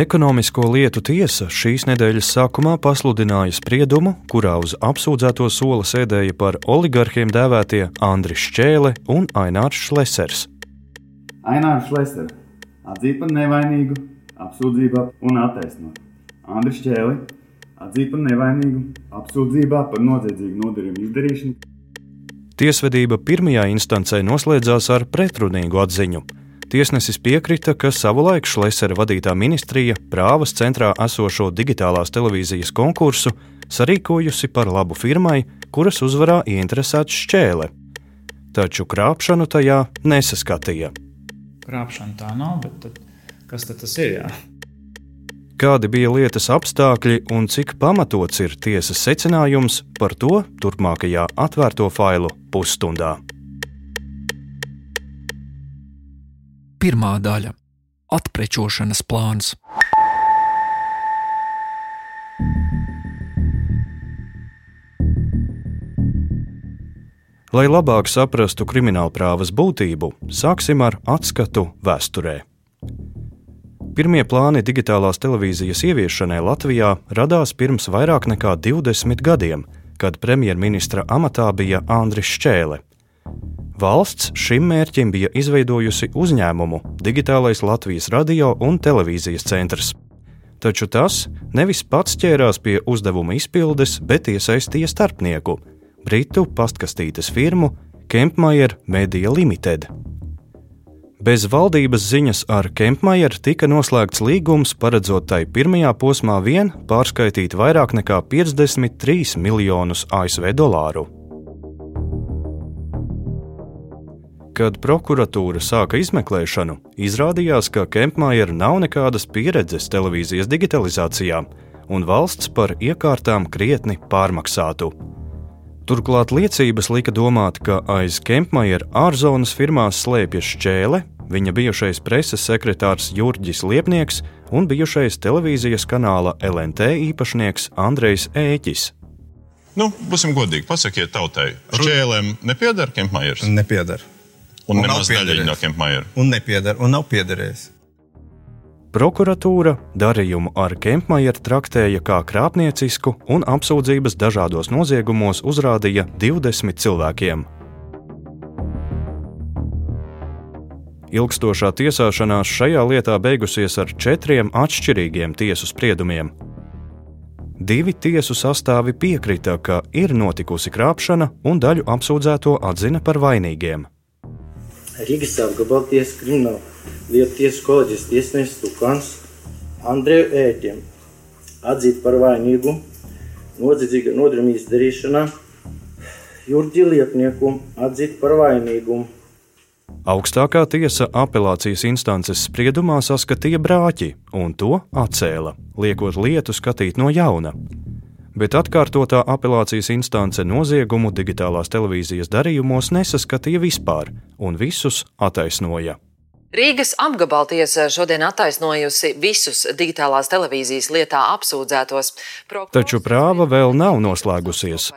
Ekonomisko lietu tiesa šīs nedēļas sākumā pasludināja spriedumu, kurā uz apsūdzēto soli sēdēja par oligarkiem dēvētie Andris Čēle un Ainārs Šlesers. Ainārs Šlesers atzīt par nevainīgu, apsūdzībā un attaisnot. Andris Čēle atzīt par nevainīgu, apsūdzībā par noziedzīgu nodarījumu izdarīšanu. Tiesvedība pirmajā instancē noslēdzās ar pretrunīgu atziņu Tiesnesis piekrita, ka savulaik Šlesera vadītā ministrija prāvas centrā esošo digitālās televīzijas konkursu sarīkojusi par labu firmai, kuras uzvarā ieinteresēts šķēle. Taču krāpšanu tajā nesaskatīja. Krāpšana tā nav, bet tad, kas tad tas ir? Jā? Kādi bija lietas apstākļi un cik pamatots ir tiesas secinājums par to turpmākajā atvērto failu pusstundā. Pirmā daļa - atprečošanas plāns. Lai labāk saprastu kriminālprāvas būtību, sāksim ar atskatu vēsturē. Pirmie plāni digitālās televīzijas ieviešanai Latvijā radās pirms vairāk nekā 20 gadiem, kad premjerministra amatā bija Andris Šķēle. Valsts šim mērķim bija izveidojusi uzņēmumu Digitālais Latvijas radio un televīzijas centrs. Taču tas nevis pats ķērās pie uzdevuma izpildes, bet iesaistīja starpnieku - Britu pastkastītes firmu Kempmajer Media Limited. Bez valdības ziņas ar Kempmajeru tika noslēgts līgums, paredzot tai pirmajā posmā vien pārskaitīt vairāk nekā 53 miljonus ASV dolāru. Kad prokuratūra sāka izmeklēšanu, izrādījās, ka Kempmajera nav nekādas pieredzes televīzijas digitalizācijā, un valsts par iekārtām krietni pārmaksātu. Turklāt liecības lika domāt, ka aiz Kempmajera ārzonas firmās slēpjas šķēle, viņa bijušais preses sekretārs Jurģis Liepnieks un bijušais televīzijas kanāla LNT īpašnieks Andrejs Ēķis. Nu, būsim godīgi, pasakiet tautai, šķēlēm nepiedara Kempmajers? Nepiedara. Un, un nemaz daļiņa no Kempmajera. Un nepiedara, un nav piederējis. Prokuratūra darījumu ar Kempmajeru traktēja kā krāpniecisku un apsūdzības dažādos noziegumos uzrādīja 20 cilvēkiem. Ilgstošā tiesāšanās šajā lietā beigusies ar četriem atšķirīgiem tiesu spriedumiem. Divi tiesu sastāvi piekrita, ka ir notikusi krāpšana, un daļu apsūdzēto atzina par vainīgiem. Rīgas apgabalties krimināla lietu tiesas kolēģis tiesnesis Tukans Andreju Ēķiem. Atzīt par vainīgu nodzīdzīga nodarījuma izdarīšanā, Jurģi Liepnieku atzīt par vainīgu. Augstākā tiesa apelācijas instances spriedumā saskatīja brāķi un to atcēla, liekot lietu skatīt no jauna bet atkārtotā apelācijas instance noziegumu digitālās televīzijas darījumos nesaskatīja vispār un visus attaisnoja. Rīgas apgabaltiesa šodien attaisnojusi visus digitālās televīzijas lietā apsūdzētos. Prokurs... Taču prāva vēl nav noslēgusies.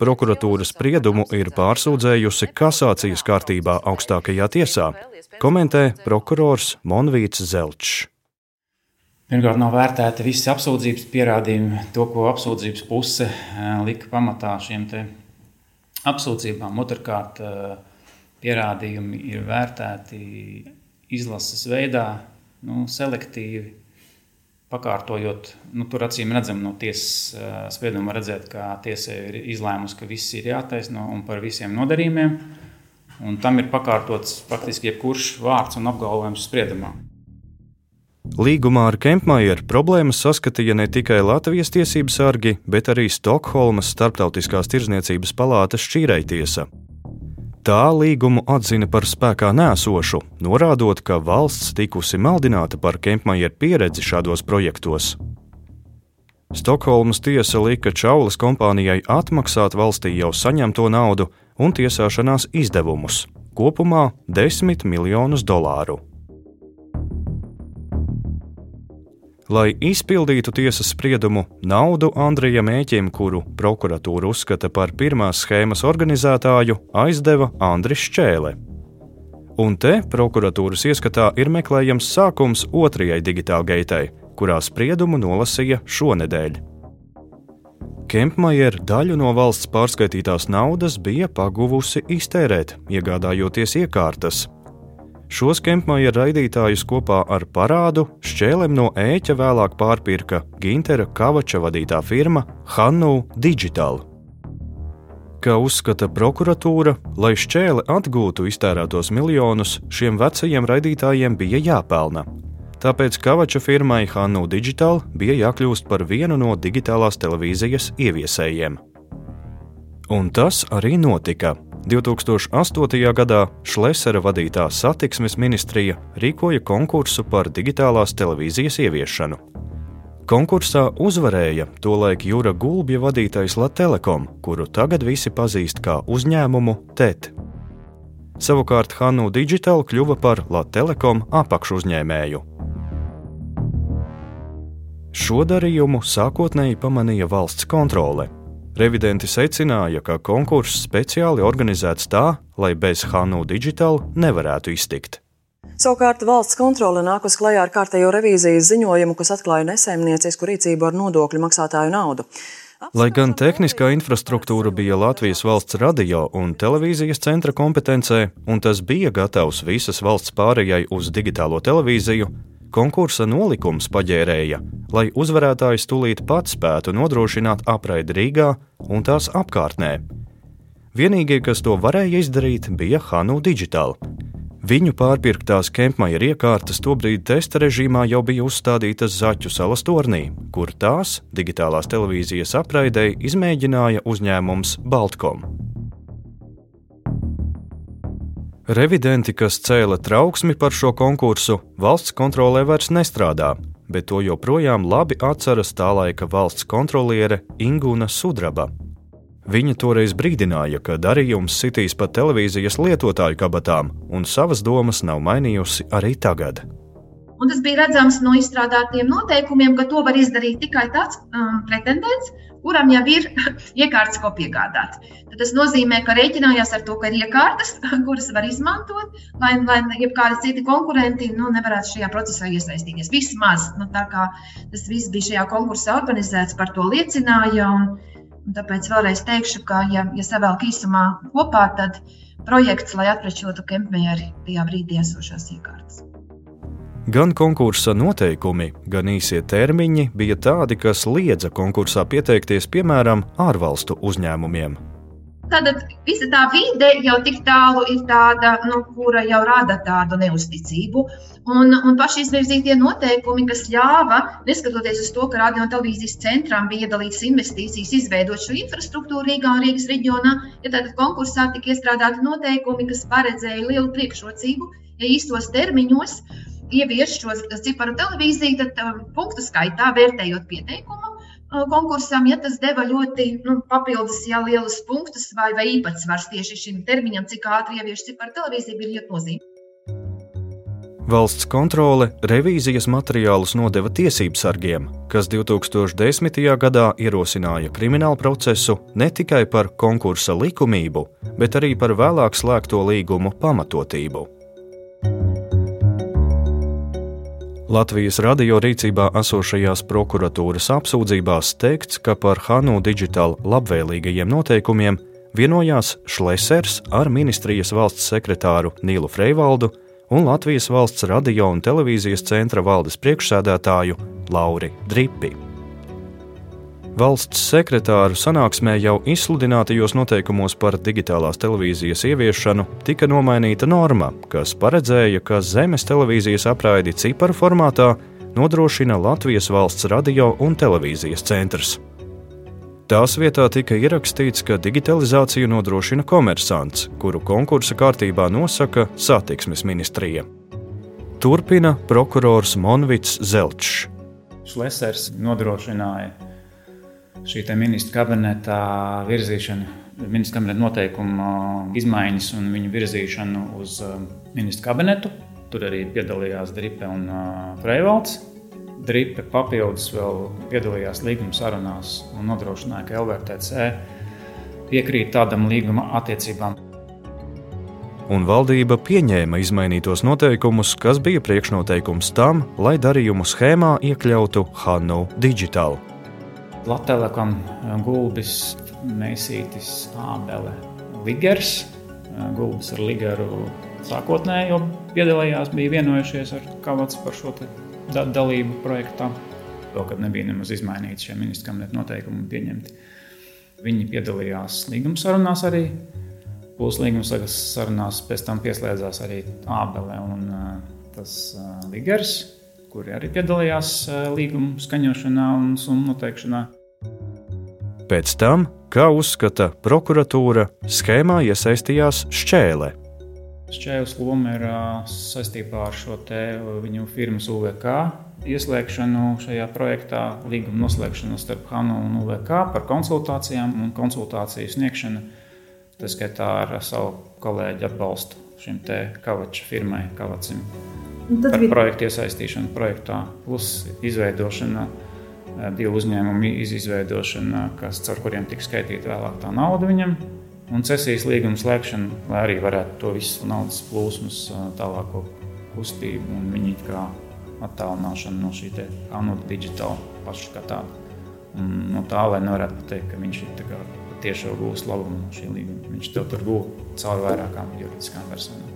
Prokuratūras spriedumu ir pārsūdzējusi kasācijas kārtībā augstākajā tiesā, komentē prokurors Monvīts Zelčs. Pirmkārt, nav vērtēta visi apsūdzības pierādījumi, to, ko apsūdzības puse eh, lika pamatā šiem apsūdzībām. Otrakārt, eh, pierādījumi ir vērtēti izlases veidā, nu, selektīvi. Pakārtojot, nu, tur acīm redzam, no tiesas eh, sprieduma redzēt, ka tiesa ir izlēmusi, ka viss ir jātaisno un par visiem nodarījumiem. Un tam ir pakārtots faktiski jebkurš vārds un apgalvojums spriedumā. Līgumā ar Kempmajeru problēmas saskatīja ne tikai Latvijas tiesību sargi, bet arī Stokholmas Starptautiskās tirzniecības palātas šķīrējtiesa. Tā līgumu atzina par spēkā nēsošu, norādot, ka valsts tikusi maldināta par Kempmajeru pieredzi šādos projektos. Stokholmas tiesa lika Čaulas kompānijai atmaksāt valstī jau saņemto naudu un tiesāšanās izdevumus - kopumā 10 miljonus dolāru. Lai izpildītu tiesas spriedumu, naudu Andrijam Mēķim, kuru prokuratūra uzskata par pirmās schēmas organizētāju, aizdeva Andris Čēle. Un te prokuratūras ieskatā ir meklējams sākums otrajai digitālajai gaitai, kurā spriedumu nolasīja šonadēļ. Kempmajer daļu no valsts pārskaitītās naudas bija paguvusi iztērēt, iegādājoties iekārtas. Šos Kempmajer raidītājus kopā ar parādu šķēlem no ēķa vēlāk pārpirka Gintera Kavača vadītā firma Hannu Digital. Kā uzskata prokuratūra, lai šķēle atgūtu iztērētos miljonus, šiem vecajiem raidītājiem bija jāpelna. Tāpēc Kavača firmai Hannu Digital bija jākļūst par vienu no digitālās televīzijas ieviesējiem. Un tas arī notika. 2008. gadā Šlesera vadītā satiksmes ministrija rīkoja konkursu par digitālās televīzijas ieviešanu. Konkursā uzvarēja tolaik Jūra Gulbja vadītais Latvijas, kuru tagad visi pazīst kā uzņēmumu TET. Savukārt Hannu Digital kļuva par Latvijas apakšuzņēmēju. Šo darījumu sākotnēji pamanīja valsts kontrole. Revidenti secināja, ka konkurss speciāli organizēts tā, lai bez Hannu Digital nevarētu iztikt. Savukārt valsts kontrole nākus klajā ar kārtējo revīzijas ziņojumu, kas atklāja nesaimniecisku rīcību ar nodokļu maksātāju naudu. Lai gan tehniskā infrastruktūra bija Latvijas valsts radio un televīzijas centra kompetencē, un tas bija gatavs visas valsts pārējai uz digitālo televīziju, konkursa nolikums paģērēja, lai uzvarētājs tūlīt pats spētu nodrošināt apraidi Rīgā un tās apkārtnē. Vienīgie, kas to varēja izdarīt, bija Hanu Digital, Viņu pārpirktās Kempmajer iekārtas tobrīd testa režīmā jau bija uzstādītas Zaķu salas tornī, kur tās digitālās televīzijas apraidei izmēģināja uzņēmums Baltkom. Revidenti, kas cēla trauksmi par šo konkursu, valsts kontrolē vairs nestrādā, bet to joprojām labi atceras tā laika valsts kontroliere Ingūna Sudraba. Viņa toreiz brīdināja, ka darījums sitīs pa televīzijas lietotāju kabatām, un savas domas nav mainījusi arī tagad. Un tas bija redzams no izstrādātiem noteikumiem, ka to var izdarīt tikai tāds um, pretendents, kuram jau ir iekārtas, ko piegādāt. Tad tas nozīmē, ka rēķinājās ar to, ka ir iekārtas, kuras var izmantot, lai, lai jebkādi citi konkurenti nu, nevarētu šajā procesā iesaistīties. Vismaz nu, tā kā tas viss bija šajā konkursā organizēts, par to liecināja. Un, Un tāpēc vēlreiz teikšu, ka, ja, ja savēlk īsumā kopā, tad projekts, lai atprečotu kempmēri tajā brīdī esošās iekārtas. Gan konkursa noteikumi, gan īsie termiņi bija tādi, kas liedza konkursā pieteikties piemēram ārvalstu uzņēmumiem. Tātad visa tā vide jau tik tālu ir tāda, nu, kura jau rada tādu neusticību. Un, un paši izvirzītie noteikumi, kas ļāva, neskatoties uz to, ka radio un televīzijas centram bija iedalīts investīcijas, izveidot šo infrastruktūru Rīgā un Rīgas reģionā, ja tad konkursā tika iestrādāti noteikumi, kas paredzēja lielu priekšrocību, ja īstos termiņos ievies šo ciparu televīziju, tad um, punktu skaitā vērtējot pieteikumu konkursam, ja tas deva ļoti nu, papildus, ja lielus punktus vai, vai īpatsvars tieši šim termiņam, cik ātri ievieš ciparu televīziju, bija ļoti nozīmīgi. Valsts kontrole revīzijas materiālus nodeva tiesību sargiem, kas 2010. gadā ierosināja kriminālu procesu ne tikai par konkursa likumību, bet arī par vēlāk slēgto līgumu pamatotību. Latvijas radio rīcībā esošajās prokuratūras apsūdzībās teikts, ka par Hanu digitālu labvēlīgajiem noteikumiem vienojās Šlesers ar ministrijas valsts sekretāru Nīlu Freivaldu un Latvijas valsts radio un televīzijas centra valdes priekšsēdētāju Lauri Dripi. Valsts sekretāru sanāksmē jau izsludinātajos noteikumos par digitālās televīzijas ieviešanu tika nomainīta norma, kas paredzēja, ka zemes televīzijas apraidi ciparu formātā nodrošina Latvijas valsts radio un televīzijas centrs. Tās vietā tika ierakstīts, ka digitalizāciju nodrošina komersants, kuru konkursa kārtībā nosaka satiksmes ministrija. Turpina prokurors Monvits Zelčs. Šlesers nodrošināja šī ministra kabineta virzīšana, ministra kabineta noteikuma izmaiņas un viņu virzīšanu uz uh, ministra kabinetu. Tur arī piedalījās Dripe un uh, Freivalds. Dripe papildus vēl piedalījās līguma sarunās un nodrošināja, ka LVTC piekrīt tādam līguma attiecībām. un valdība pieņēma izmainītos noteikumus, kas bija priekšnoteikums tam, lai darījumu schēmā iekļautu Hannu Digital. Latvijas gulbis, Mēsītis, Ābele, Ligers. Gulbis ar Ligeru sākotnēji jau piedalījās, bija vienojušies ar Kavats par šo da dalību projektā. Vēl kad nebija nemaz izmainīti šie ministra kabineta noteikumi pieņemti. Viņi piedalījās līguma sarunās arī. Plus līguma sarunās pēc tam pieslēdzās arī Ābele un uh, tas Ligers, kuri arī piedalījās līguma skaņošanā un summu noteikšanā. Pēc tam, kā uzskata prokuratūra, schēmā iesaistījās šķēle. Šķēles loma ir saistībā ar šo viņu firmas UVK ieslēgšanu šajā projektā, līguma noslēgšanu starp Hanu un UVK par konsultācijām un konsultāciju sniegšanu. Tas skaitā ar savu kolēģi atbalstu šim te kavača firmai, kavacim. Par bija... projektu iesaistīšanu projektā, plus izveidošana, divu uzņēmumu izveidošana, kas, caur kuriem tiks skaitīta vēlāk tā nauda viņam un cesijas līguma slēgšana, lai arī varētu to visu naudas plūsmas tālāko kustību un viņi kā attālināšanu no šī kanāla digitāla paša kā tāda. Un no tā, lai nevarētu pateikt, ka viņš ir tiešām gūs labumu no šī līguma. Viņš to tur gūs caur vairākām juridiskām personām.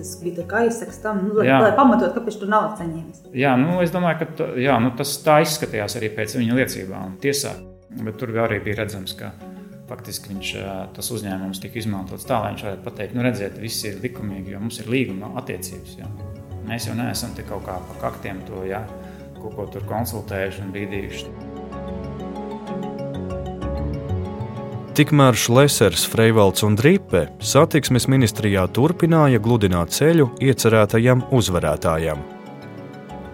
Tas bija kā aizsaks tam, nu, lai, lai pamatot, kāpēc tur nav saņēmis. Jā, nu, es domāju, ka tā, jā, nu, tas tā izskatījās arī pēc viņa liecībām tiesā. Bet tur arī bija redzams, ka faktiski viņš, tas uzņēmums tika izmantots tā, lai viņš varētu pateikt, nu, redziet, viss ir likumīgi, jo mums ir līguma attiecības. Jā. Mēs jau neesam te kaut kā pa kaktiem to, jā, kaut ko tur konsultējuši un bīdījuši. Tikmēr Šlesers, Freivalds un Dripe satiksmes ministrijā turpināja gludināt ceļu iecerētajam uzvarētājam.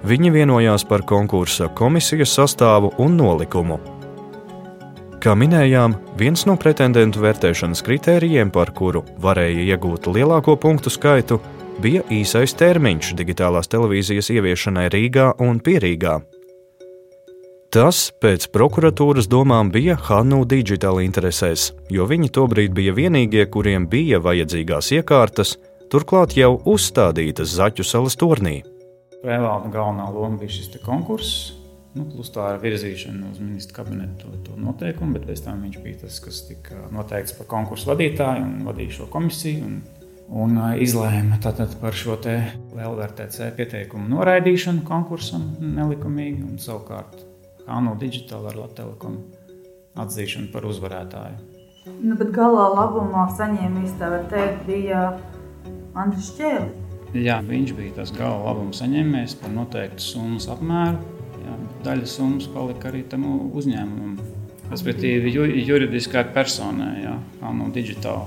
Viņi vienojās par konkursa komisijas sastāvu un nolikumu, Kā minējām, viens no pretendentu vērtēšanas kritērijiem, par kuru varēja iegūt lielāko punktu skaitu, bija īsais termiņš digitālās televīzijas ieviešanai Rīgā un Pierīgā. Tas pēc prokuratūras domām bija Hannu digitāla interesēs, jo viņi tobrīd bija vienīgie, kuriem bija vajadzīgās iekārtas, turklāt jau uzstādītas Zaķu salas turnī. Vēlāk galvenā loma bija šis konkurss, Nu, plus tā ir virzīšana uz ministru kabinetu to, to noteikumu, bet pēc tam viņš bija tas, kas tika noteikts par konkursu vadītāju un vadīja šo komisiju. Un, un izlēma par šo LVRTC pieteikumu noraidīšanu konkursam nelikumīgi, un savukārt Hānu Digital ar Latviju atzīšanu par uzvarētāju. Nu, bet galā labumā saņēmējs tā var teikt bija Andris Čēlis. Jā, viņš bija tas gala labuma saņēmējs par noteiktu summas apmēru daļa summas palika arī tam uzņēmumam. Respektīvi, ju, juridiskai personai, jā, no digitāla.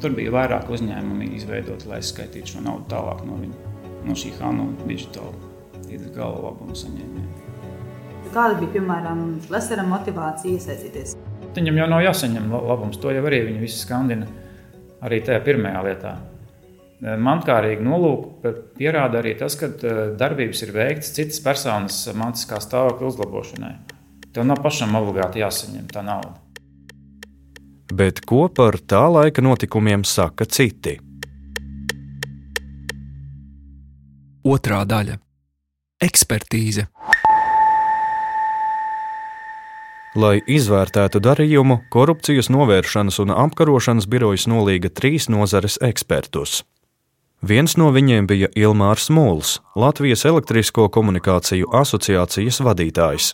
Tur bija vairāk uzņēmumi izveidoti, lai skaitītu šo naudu tālāk no, viņa, no šī Hanu digitāla gala labuma saņēmējiem. Kāda bija, piemēram, Lesera motivācija iesaistīties? Viņam jau nav jāsaņem labums, to jau arī viņi visi skandina arī tajā pirmajā lietā. Mankārīgi nolūku pierāda arī tas, ka eh, darbības ir veikts citas personas mantiskā stāvokļa uzlabošanai. Tev nav pašam obligāti jāsaņem tā nauda. Bet ko par tā laika notikumiem saka citi? Otra daļa - ekspertīze. Lai izvērtētu darījumu, korupcijas novēršanas un apkarošanas birojas nolīga trīs nozares ekspertus Viens no viņiem bija Ilmārs Mūls, Latvijas elektrisko komunikāciju asociācijas vadītājs.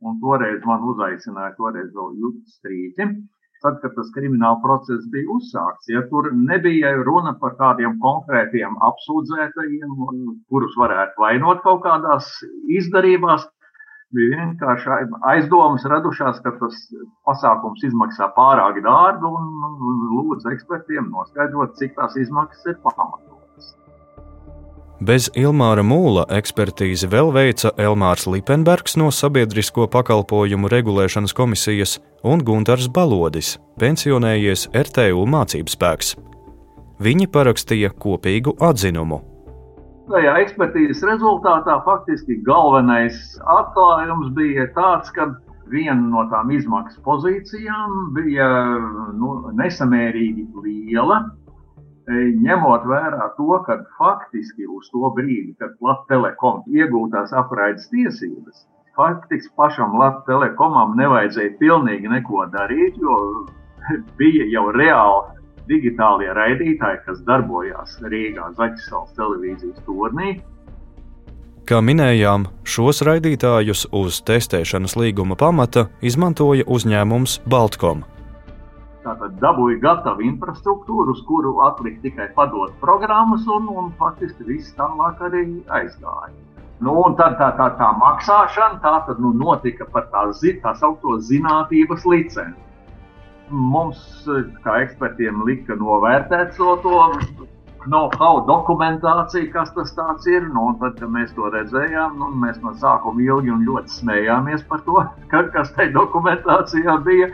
Un toreiz man uzaicināja, toreiz vēl Jūtas Strīķi. Tad, kad tas krimināla process bija uzsākts, ja tur nebija runa par kādiem konkrētiem apsūdzētajiem, kurus varētu vainot kaut kādās izdarībās, bija vienkārši aizdomas radušās, ka tas pasākums izmaksā pārāk dārgi un, un lūdzu ekspertiem noskaidrot, cik tās izmaksas ir pamatotas. Bez Ilmāra Mūla ekspertīzi vēl veica Elmārs Lipenbergs no Sabiedrisko pakalpojumu regulēšanas komisijas un Guntars Balodis, pensionējies RTU mācības spēks. Viņi parakstīja kopīgu atzinumu Tajā ekspertīzes rezultātā faktiski galvenais atklājums bija tāds, ka viena no tām izmaksu pozīcijām bija nu, nesamērīgi liela. ņemot vērā to, ka faktiski uz to brīdi, kad Latvijas telekom iegūtās apraides tiesības, faktiski pašam Latvijas telekomam nevajadzēja pilnīgi neko darīt, jo bija jau reāli digitālie raidītāji, kas darbojās Rīgā Zaķisāles televīzijas turnī. Kā minējām, šos raidītājus uz testēšanas līguma pamata izmantoja uzņēmums Baltkom. Tātad dabūja gatavu infrastruktūru, uz kuru atlika tikai padot programmas, un, un faktiski viss tālāk arī aizgāja. Nu, un tad tā, tā, tā maksāšana tā tad, nu, notika par tā, tā saucamo zinātnības licenci. Mums, kā ekspertiem, lika novērtēt to, to know-how dokumentāciju, kas tas ir. Nu, tad, kad mēs to redzējām, nu, mēs no sākuma ilgi un ļoti smējāmies par to, kas tajā dokumentācijā bija.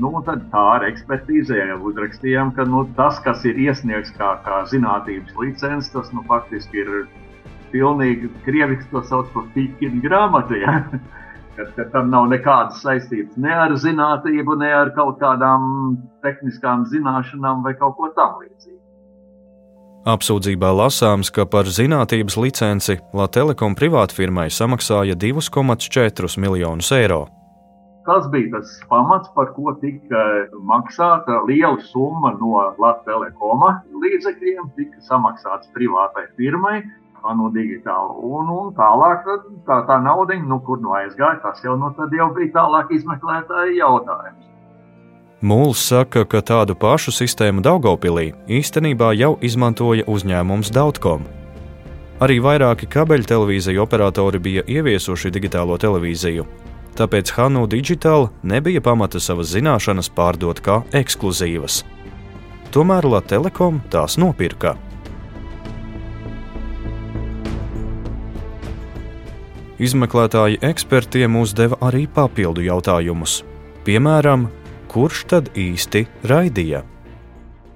Nu, tad tā ar ekspertīzē jau uzrakstījām, ka nu, tas, kas ir iesniegts kā, kā zinātnības licence, tas nu, faktiski ir pilnīgi krieviski to sauc par pīķinu grāmatu. Ja? Kad, kad tam nav nekādas saistības ne ar zinātnību, ne ar kaut kādām tehniskām zināšanām vai kaut ko tamlīdzīgu. Apsūdzībā lasāms, ka par zinātnības licenci Latvijas Telekom privātfirmai samaksāja 2,4 miljonus eiro. Tas bija tas pamats, par ko tika maksāta liela summa no Latvijas telekoma līdzekļiem, tika samaksāts privātai firmai, no digitāla. Un, un tālāk tā, tā nauda, nu, kur nu aizgāja, tas jau, nu, jau bija tālāk izmeklētāja jautājums. Mūls saka, ka tādu pašu sistēmu Daugopilī īstenībā jau izmantoja uzņēmums Dautkom. Arī vairāki kabeļtelevīziju operatori bija ieviesuši digitālo televīziju, tāpēc Hanu Digital nebija pamata savas zināšanas pārdot kā ekskluzīvas. Tomēr La Telekom tās nopirka. Izmeklētāji ekspertiem uzdeva arī papildu jautājumus. Piemēram, kurš tad īsti raidīja?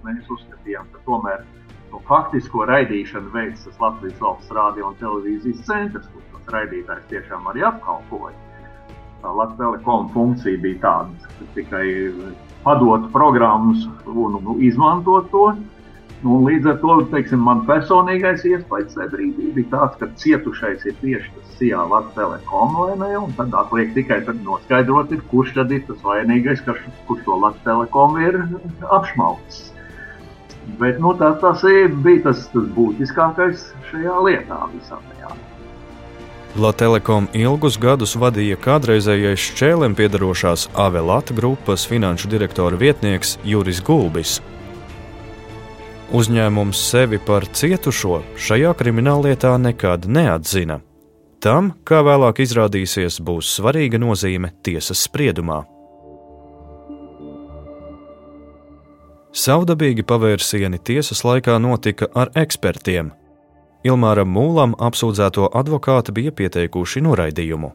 Mēs uzskatījām, ka tomēr no faktisko raidīšanu veids tas Latvijas valsts rādio un televīzijas centrs, kurš tos raidītājus tiešām arī apkalpoja Latvijas telekom funkcija bija tāda, ka tikai padot programmas un, un izmantot to. Nu, līdz ar to teiksim, man personīgais iespējas tajā brīdī bija tāds, ka cietušais ir tieši tas SIA Latvijas telekom vai ne, un tad atliek tikai tad noskaidrot, ir, kurš tad ir tas vainīgais, kas, kurš to Latvijas telekom ir apšmaucis. Bet nu, tas, tas bija tas, tas būtiskākais šajā lietā visam. La Telekom ilgus gadus vadīja kādreizējais šķēlēm piedarošās Avelata grupas finanšu direktora vietnieks Juris Gulbis. Uzņēmums sevi par cietušo šajā krimināllietā nekad neatzina. Tam, kā vēlāk izrādīsies, būs svarīga nozīme tiesas spriedumā. Savdabīgi pavērsieni tiesas laikā notika ar ekspertiem, Ilmāram Mūlam apsūdzēto advokāti bija pieteikuši noraidījumu.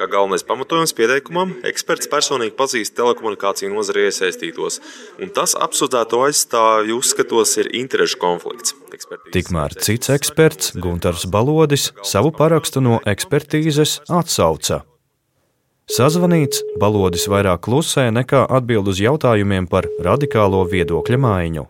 Kā galvenais pamatojums pieteikumam, eksperts personīgi pazīst telekomunikāciju nozarē iesaistītos, un tas apsūdzēto aizstāvju uzskatos ir interešu konflikts. Ekspertīzes Tikmēr cits eksperts, Gunārs Balodis, savu parakstu no ekspertīzes atsauca. Sazvanīts, Balodis vairāk klusē nekā atbild uz jautājumiem par radikālo viedokļa maiņu.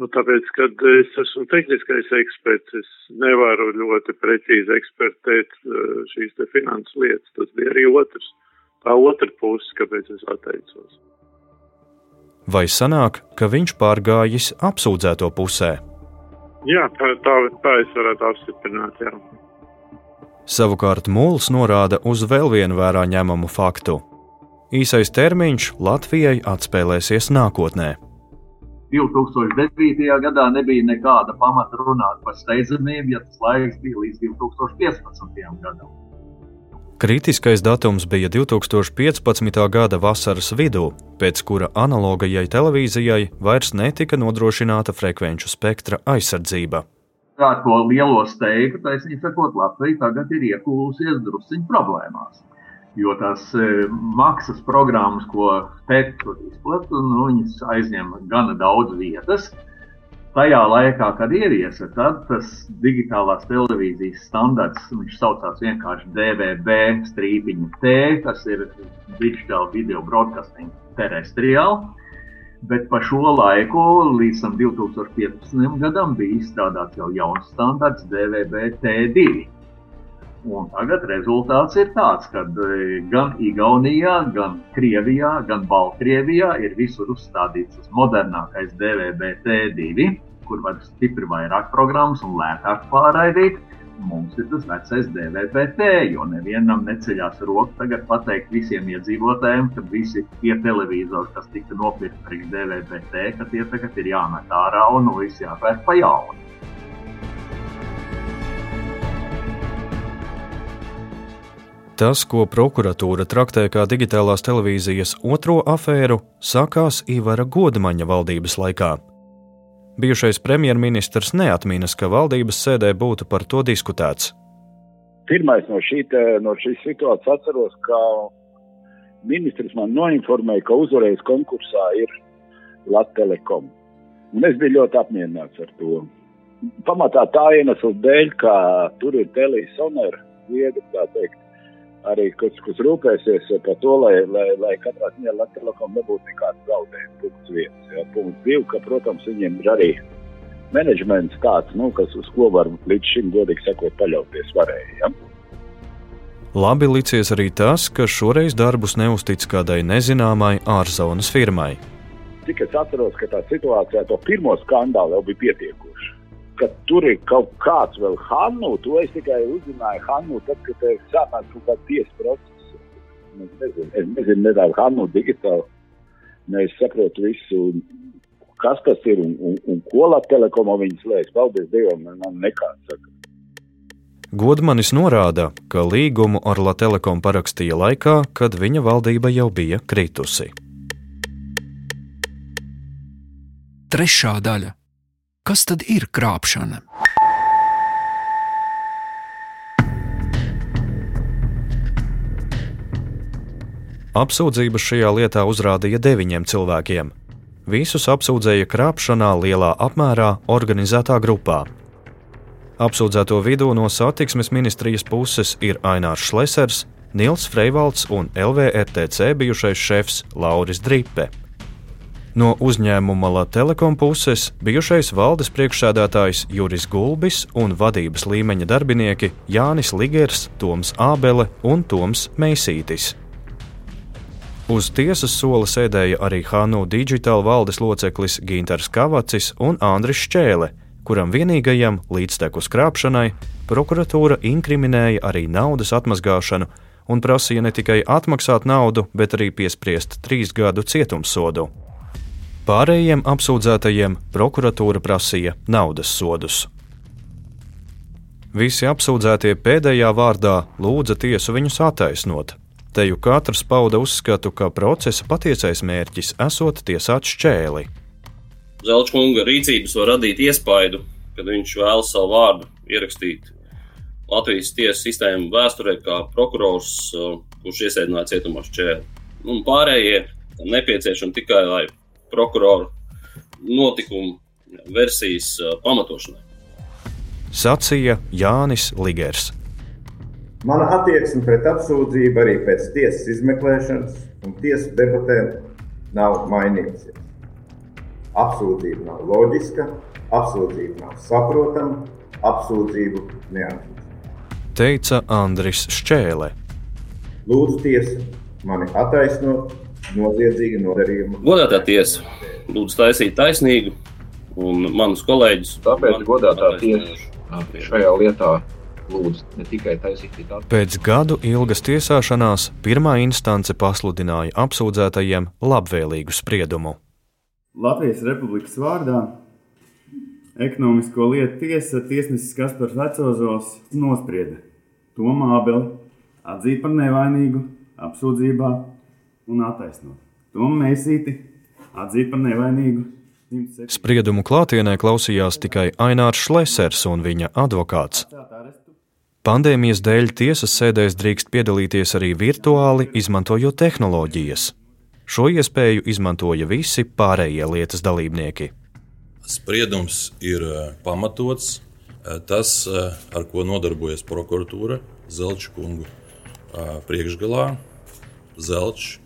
Nu, tāpēc, kad es esmu tehniskais eksperts, es nevaru ļoti precīzi ekspertēt uh, šīs te finanses lietas. Tas bija arī otrs, tā otra puse, kāpēc es atteicos. Vai sanāk, ka viņš pārgājis apsūdzēto pusē? Jā, tā, tā, tā es varētu apstiprināt. Jā. Savukārt Mūls norāda uz vēl vienu vērā ņemamu faktu. Īsais termiņš Latvijai atspēlēsies nākotnē. 2009. gadā nebija nekāda pamata runāt par steidzamību, ja tas laiks bija līdz 2015. gadam. Kritiskais datums bija 2015. gada vasaras vidū, pēc kura analogajai televīzijai vairs netika nodrošināta frekvenču spektra aizsardzība. Tā to lielo steigu, taisnība sakot, Latvija tagad ir iekūlusies drusciņu problēmās. Jo tās e, maksas programmas, ko PET izplatīja, nu, aizņem gana daudz vietas. Tajā laikā, kad ieviesa, tad tas digitālās televīzijas standarts, viņš saucās vienkārši DVB strīpiņa T, kas ir Digital Video Broadcasting Terrestrial. Bet pa šo laiku, līdz 2015. gadam, bija izstrādāts jau jauns standarts DVB-T2. Un tagad rezultāts ir tāds, ka e, gan Igaunijā, gan Krievijā, gan Baltkrievijā ir visur uzstādīts tas modernākais DVB-T2, kur var stipri vairāk programmas un lētāk pārraidīt. Mums ir tas vecais DVB-T, jo nevienam neceļās roka tagad pateikt visiem iedzīvotājiem, ka visi tie televizori, kas tika nopirkti priekš DVB-T, ka tie tagad ir jāmet ārā un viss jāpērk pa jaunu. Tas, ko prokuratūra traktē kā digitālās televīzijas otro afēru, sākās Ivara Godmaņa valdības laikā. Bijušais premjerministrs neatminas, ka valdības sēdē būtu par to diskutēts. Pirmais no, šī, no šīs situācijas atceros, ka ministrs man noinformēja, ka uzvarējis konkursā ir Latvijas Telekom. Un es biju ļoti apmierināts ar to. Pamatā tā iemesla dēļ, ka tur ir televīzija, viedokļi, tā teikt, arī kas, kas rūpēsies par to, lai, lai, lai katrā ziņā Latvijas telekom nebūtu nekāds zaudējums. Punkts viens. Jā. Punkts divi, ka, protams, viņiem ir arī menedžments tāds, nu, kas uz ko var līdz šim, godīgi sakot, paļauties varēja. Ja? Labi licies arī tas, ka šoreiz darbus neuztic kādai nezināmai ārzonas firmai. Cik es atceros, ka tā situācijā to pirmo skandālu jau bija pietiekoši ka tur ir kaut kāds vēl Hannu. To es tikai uzzināju Hannu, tad, kad sākās kaut kāds tiesas process. Es nezinu, es nezinu nedaudz Hannu digitāli. Es saprotu visu, kas tas ir un, un, un ko Latvijas telekomā viņas liekas. Paldies Dievam, man nekāds saka. Godmanis norāda, ka līgumu ar La Telekom parakstīja laikā, kad viņa valdība jau bija kritusi. Trešā daļa Kas tad ir krāpšana? Apsūdzības šajā lietā uzrādīja deviņiem cilvēkiem. Visus apsūdzēja krāpšanā lielā apmērā organizētā grupā. Apsūdzēto vidū no satiksmes ministrijas puses ir Ainārs Šlesers, Nils Freivalds un LVRTC bijušais šefs Lauris Dripe. No uzņēmuma La Telekom puses bijušais valdes priekšsēdētājs Juris Gulbis un vadības līmeņa darbinieki Jānis Ligers, Toms Ābele un Toms Meisītis. Uz tiesas sola sēdēja arī Hanu Digital valdes loceklis Ginters Kavacis un Andris Šķēle, kuram vienīgajam līdztekus krāpšanai prokuratūra inkriminēja arī naudas atmazgāšanu un prasīja ne tikai atmaksāt naudu, bet arī piespriest trīs gadu cietumsodu. Pārējiem apsūdzētajiem prokuratūra prasīja naudas sodus. Visi apsūdzētie pēdējā vārdā lūdza tiesu viņus attaisnot. Te jau katrs pauda uzskatu, ka procesa patiesais mērķis esot tiesāt šķēli. Zelčkunga rīcības var radīt iespaidu, kad viņš vēlas savu vārdu ierakstīt Latvijas tiesas sistēmu vēsturē kā prokurors, kurš iesēdināja cietumā šķēli. Un pārējie nepieciešami tikai, lai prokuroru notikumu versijas pamatošanai. Sacīja Jānis Ligers. Mana attieksme pret apsūdzību arī pēc tiesas izmeklēšanas un tiesas debatēm nav mainījusies. Apsūdzība nav loģiska, apsūdzība nav saprotama, apsūdzību neatzīst. Teica Andris Šķēle. Lūdzu, tiesa mani attaisnot noziedzīga nodarījuma. Godātā tiesa, lūdzu, taisīt taisnīgu, un manus kolēģus. Tāpēc godātā tiesa šajā lietā lūdzu ne tikai taisīt tādu. Pēc gadu ilgas tiesāšanās pirmā instance pasludināja apsūdzētajiem labvēlīgu spriedumu. Latvijas Republikas vārdā ekonomisko lietu tiesa tiesnesis Kaspars Vecozos nosprieda Tomu Ābeli atzīt par nevainīgu apsūdzībā un attaisnot. To mēsīti atzīt par nevainīgu. Spriedumu klātienē klausījās tikai Ainārs Šlesers un viņa advokāts. Pandēmijas dēļ tiesas sēdēs drīkst piedalīties arī virtuāli, izmantojot tehnoloģijas. Šo iespēju izmantoja visi pārējie lietas dalībnieki. Spriedums ir eh, pamatots. Eh, tas, eh, ar ko nodarbojas prokuratūra Zelča kungu priekšgalā, Zelčs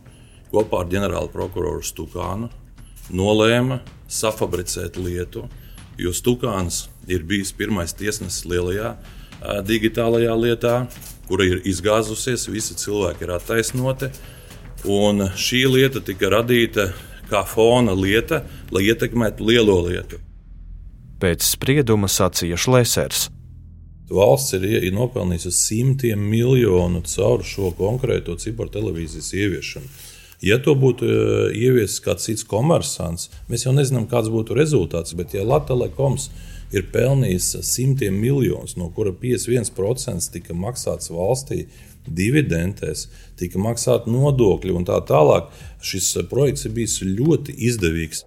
kopā ar ģenerāli prokuroru Stukānu nolēma safabricēt lietu, jo Stukāns ir bijis pirmais tiesnesis lielajā digitālajā lietā, kura ir izgāzusies, visi cilvēki ir attaisnoti. Un šī lieta tika radīta kā fona lieta, lai ietekmētu lielo lietu. Pēc sprieduma sacīja Šlēsers. Valsts ir, ir nopelnījusi simtiem miljonu caur šo konkrēto cibertelevīzijas ieviešanu. Ja to būtu ieviesis kāds cits komersants, mēs jau nezinām, kāds būtu rezultāts. Bet, ja Latvijas ir pelnījis simtiem miljonus, no kura 51% tika maksāts valstī dividendēs, tika maksāti nodokļi un tā tālāk, šis projekts ir bijis ļoti izdevīgs.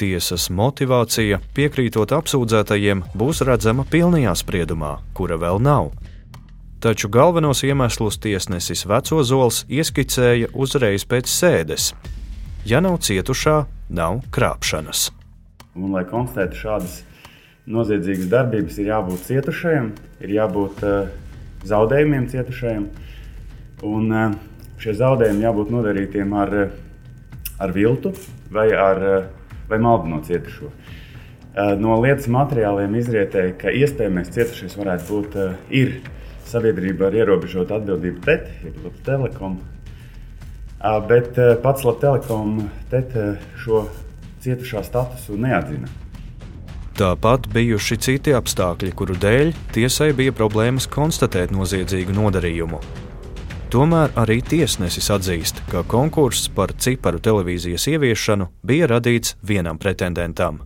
Tiesas motivācija, piekrītot apsūdzētajiem, būs redzama pilnajā spriedumā, kura vēl nav. Taču galvenos iemeslus tiesnesis Vecozols ieskicēja uzreiz pēc sēdes. Ja nav cietušā, nav krāpšanas. Un, lai konstatētu šādas noziedzīgas darbības, ir jābūt cietušajam, ir jābūt uh, zaudējumiem cietušajam. Un, uh, šie zaudējumi jābūt nodarītiem ar, ar viltu vai ar uh, vai maldinot cietušo. Eh, no lietas materiāliem izrietēja, ka iespējamais cietušais varētu būt eh, ir sabiedrība ar ierobežotu atbildību TET, jeb Latvijas Telekom. Bet pats Latvijas Telekom TET šo cietušā statusu neatzina. Tāpat bijuši citi apstākļi, kuru dēļ tiesai bija problēmas konstatēt noziedzīgu nodarījumu. Tomēr arī tiesnesis atzīst, ka konkurss par ciparu televīzijas ieviešanu bija radīts vienam pretendentam.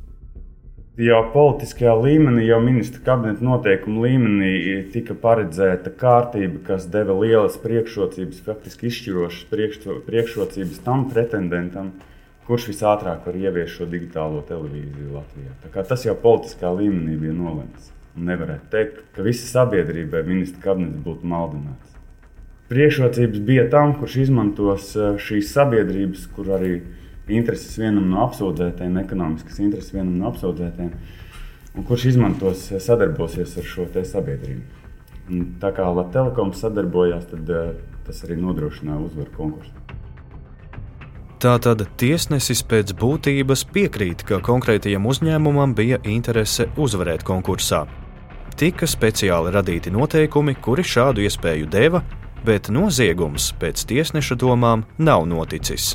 Jau politiskajā līmenī, jau ministra kabineta noteikumu līmenī tika paredzēta kārtība, kas deva lielas priekšrocības, faktiski izšķirošas priekšrocības tam pretendentam, kurš visātrāk var ieviest šo digitālo televīziju Latvijā. Tas jau politiskā līmenī bija nolemts. Nevarētu teikt, ka visa sabiedrībai ministra kabinets būtu maldināts priekšrocības bija tam, kurš izmantos eh, šīs sabiedrības, kur arī intereses vienam no apsūdzētajiem, ekonomiskas intereses vienam no apsūdzētajiem, kurš izmantos, eh, sadarbosies ar šo sabiedrību. Un tā kā Latvijas telekoms sadarbojās, tad uh, tas arī nodrošināja uzvaru konkursā. Tātad tiesnesis pēc būtības piekrīt, ka konkrētajam uzņēmumam bija interese uzvarēt konkursā. Tika speciāli radīti noteikumi, kuri šādu iespēju deva, bet noziegums pēc tiesneša domām nav noticis.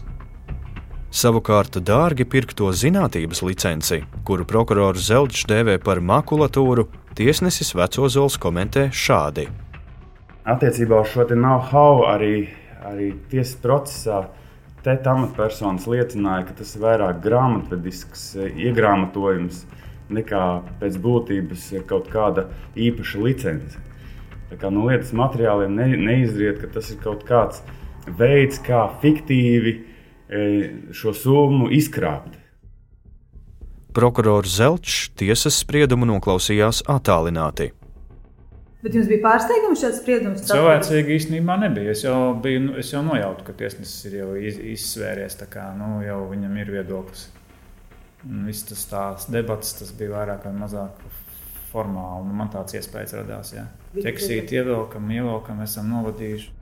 Savukārt dārgi pirkto zinātnības licenci, kuru prokurors Zelčs dēvē par makulatūru, tiesnesis Vecozols komentē šādi. Attiecībā uz šo know-how arī, arī tiesas procesā te amatpersonas liecināja, ka tas ir vairāk grāmatvedisks iegrāmatojums nekā pēc būtības kaut kāda īpaša licence. No lietas materiāliem ne, neizriet, ka tas ir kaut kāds veids, kā fiktīvi šo summu izkrāpt. Prokurors Zelčs tiesas spriedumu noklausījās attālināti. Bet jums bija pārsteigums šāds spriedums? Cilvēcīgi īstenībā nebija. Es jau, biju, nu, es jau nojautu, ka tiesnesis ir jau iz, izsvēries. Kā, nu, jau viņam ir viedoklis. Viss tas tās debats, tas bija vairāk vai mazāk formāli. Nu, man tāds iespējas radās. Jā. Ķeksīt, ievelkam, ievelkam, esam novadījuši.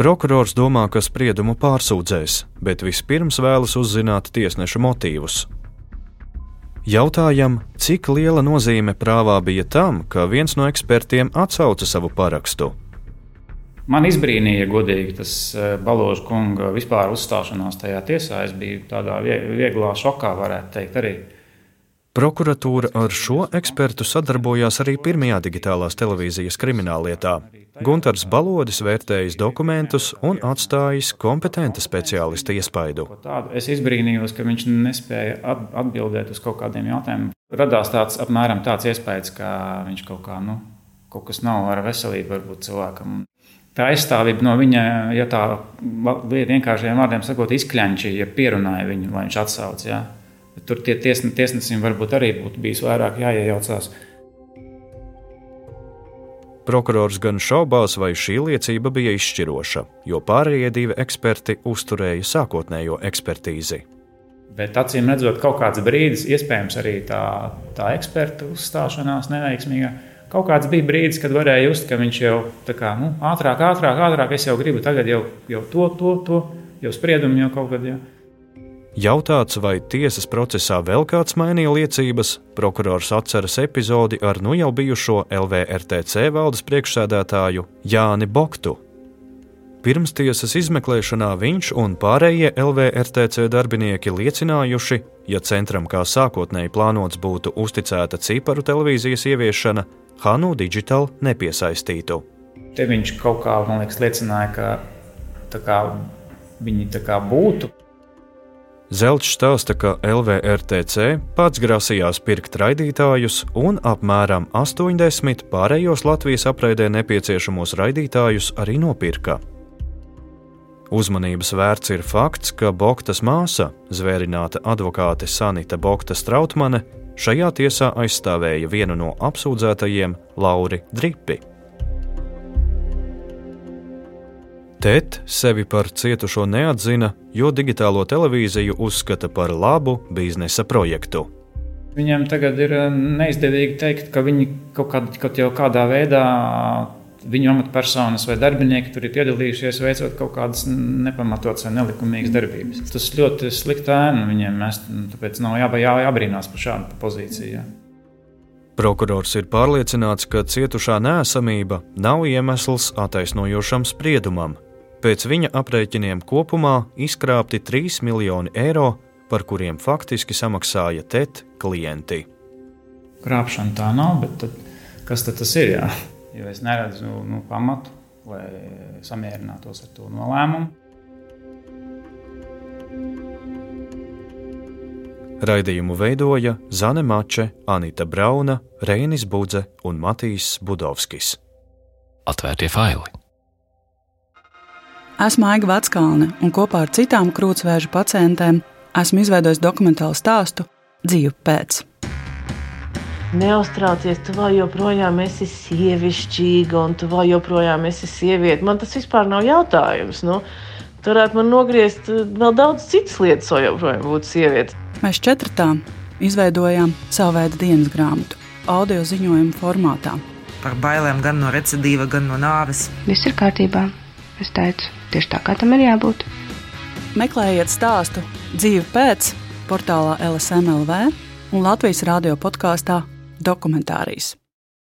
Prokurors domā, ka spriedumu pārsūdzēs, bet vispirms vēlas uzzināt tiesneša motīvus. Jautājam, cik liela nozīme prāvā bija tam, ka viens no ekspertiem atsauca savu parakstu. Man izbrīnīja, godīgi, tas eh, Baloža kunga vispār uzstāšanās tajā tiesā. Es biju tādā vieglā šokā, varētu teikt, arī. Prokuratūra ar šo ekspertu sadarbojās arī pirmajā digitālās televīzijas krimināllietā. Gunārs Balodis vērtējis dokumentus un atstājis kompetenta speciālista iespaidu. Es izbrīnījos, ka viņš nespēja atbildēt uz kaut kādiem jautājumiem. Radās tāds apmēram tāds iespējas, ka viņš kaut kā, nu, kaut kas nav ar veselību varbūt cilvēkam. Tā aizstāvība no viņa, ja tā vienkāršiem vārdiem sakot, izkļančīja, ja pierunāja viņu, lai viņš atsauc. Ja? Tur tie tiesne, tiesnesim varbūt arī būtu bijis vairāk jāiejaucās. Prokurors gan šaubās, vai šī liecība bija izšķiroša, jo pārējie divi eksperti uzturēja sākotnējo ekspertīzi. Bet acīm redzot, kaut kāds brīdis, iespējams, arī tā, tā eksperta uzstāšanās neveiksmīgā. Kaut kāds bija brīdis, kad varēja just, ka viņš jau tā kā nu, ātrāk, ātrāk, ātrāk, es jau gribu tagad jau, jau to, to, to, jau spriedumu jau kaut kad. Jau. Jautāts, vai tiesas procesā vēl kāds mainīja liecības, prokurors atceras epizodi ar nu jau bijušo LVRTC valdes priekšsēdētāju Jāni Boktu. Pirmstiesas izmeklēšanā viņš un pārējie LVRTC darbinieki liecinājuši, ja centram kā sākotnēji plānots būtu uzticēta ciparu televīzijas ieviešana, Hanu Digital nepiesaistītu. Te viņš kaut kā, man liekas, liecināja, ka kā, viņi tā kā būtu. Zelčs stāsta, ka LVRTC pats grasījās pirkt raidītājus un apmēram 80 pārējos Latvijas apraidē nepieciešamos raidītājus arī nopirka. Uzmanības vērts ir fakts, ka Boktas māsa, zvērināta advokāte Sanita Bokta Strautmane, šajā tiesā aizstāvēja vienu no apsūdzētajiem Lauri Dripi. Tet sevi par cietušo neatzina, jo digitālo televīziju uzskata par labu biznesa projektu. Viņiem tagad ir eh, neizdevīgi teikt, ka viņi kaut, kād, kaut jau kādā veidā viņu amatpersonas vai darbinieki tur ir piedalījušies veicot kaut kādas nepamatotas vai nelikumīgas darbības. Tas ļoti slikti ēna viņiem. Mēs, tāpēc nav jā, jā, jābrīnās par šādu pozīciju. Jā. Prokurors ir pārliecināts, ka cietušā nēsamība nav iemesls attaisnojošam spriedumam. Pēc viņa aprēķiniem kopumā izkrāpti 3 miljoni eiro, par kuriem faktiski samaksāja TET klienti. Krāpšana tā nav, bet tad, kas tad tas ir? Jā? jo es neredzu nu, pamatu, lai samierinātos ar to nolēmumu. Raidījumu veidoja Zane Mače, Anita Brauna, Reinis Budze un Matīs Budovskis. Atvērtie faili! Esmu Aiga Vatskalne un kopā ar citām krūtsvēža pacientēm esmu izveidojis dokumentālu stāstu Dzīvu pēc. Neuztraucies, tu vēl joprojām esi sievišķīga, un tu vēl joprojām esi sieviete. Man tas vispār nav jautājums. Nu, tu varētu man nogriezt eh, vēl daudz citas lietas, lai joprojām būtu sieviete. Mēs četratā izveidojām savu veidu dienas grāmatu, audio ziņojumu formātā. Par bailēm gan no recidīva, gan no nāves. Viss ir kārtībā. Es teicu, tieši tā kā tam ir jābūt. Meklējiet stāstu dzīvi pēc portālā LSMLV un Latvijas radio podkāstā dokumentārijas.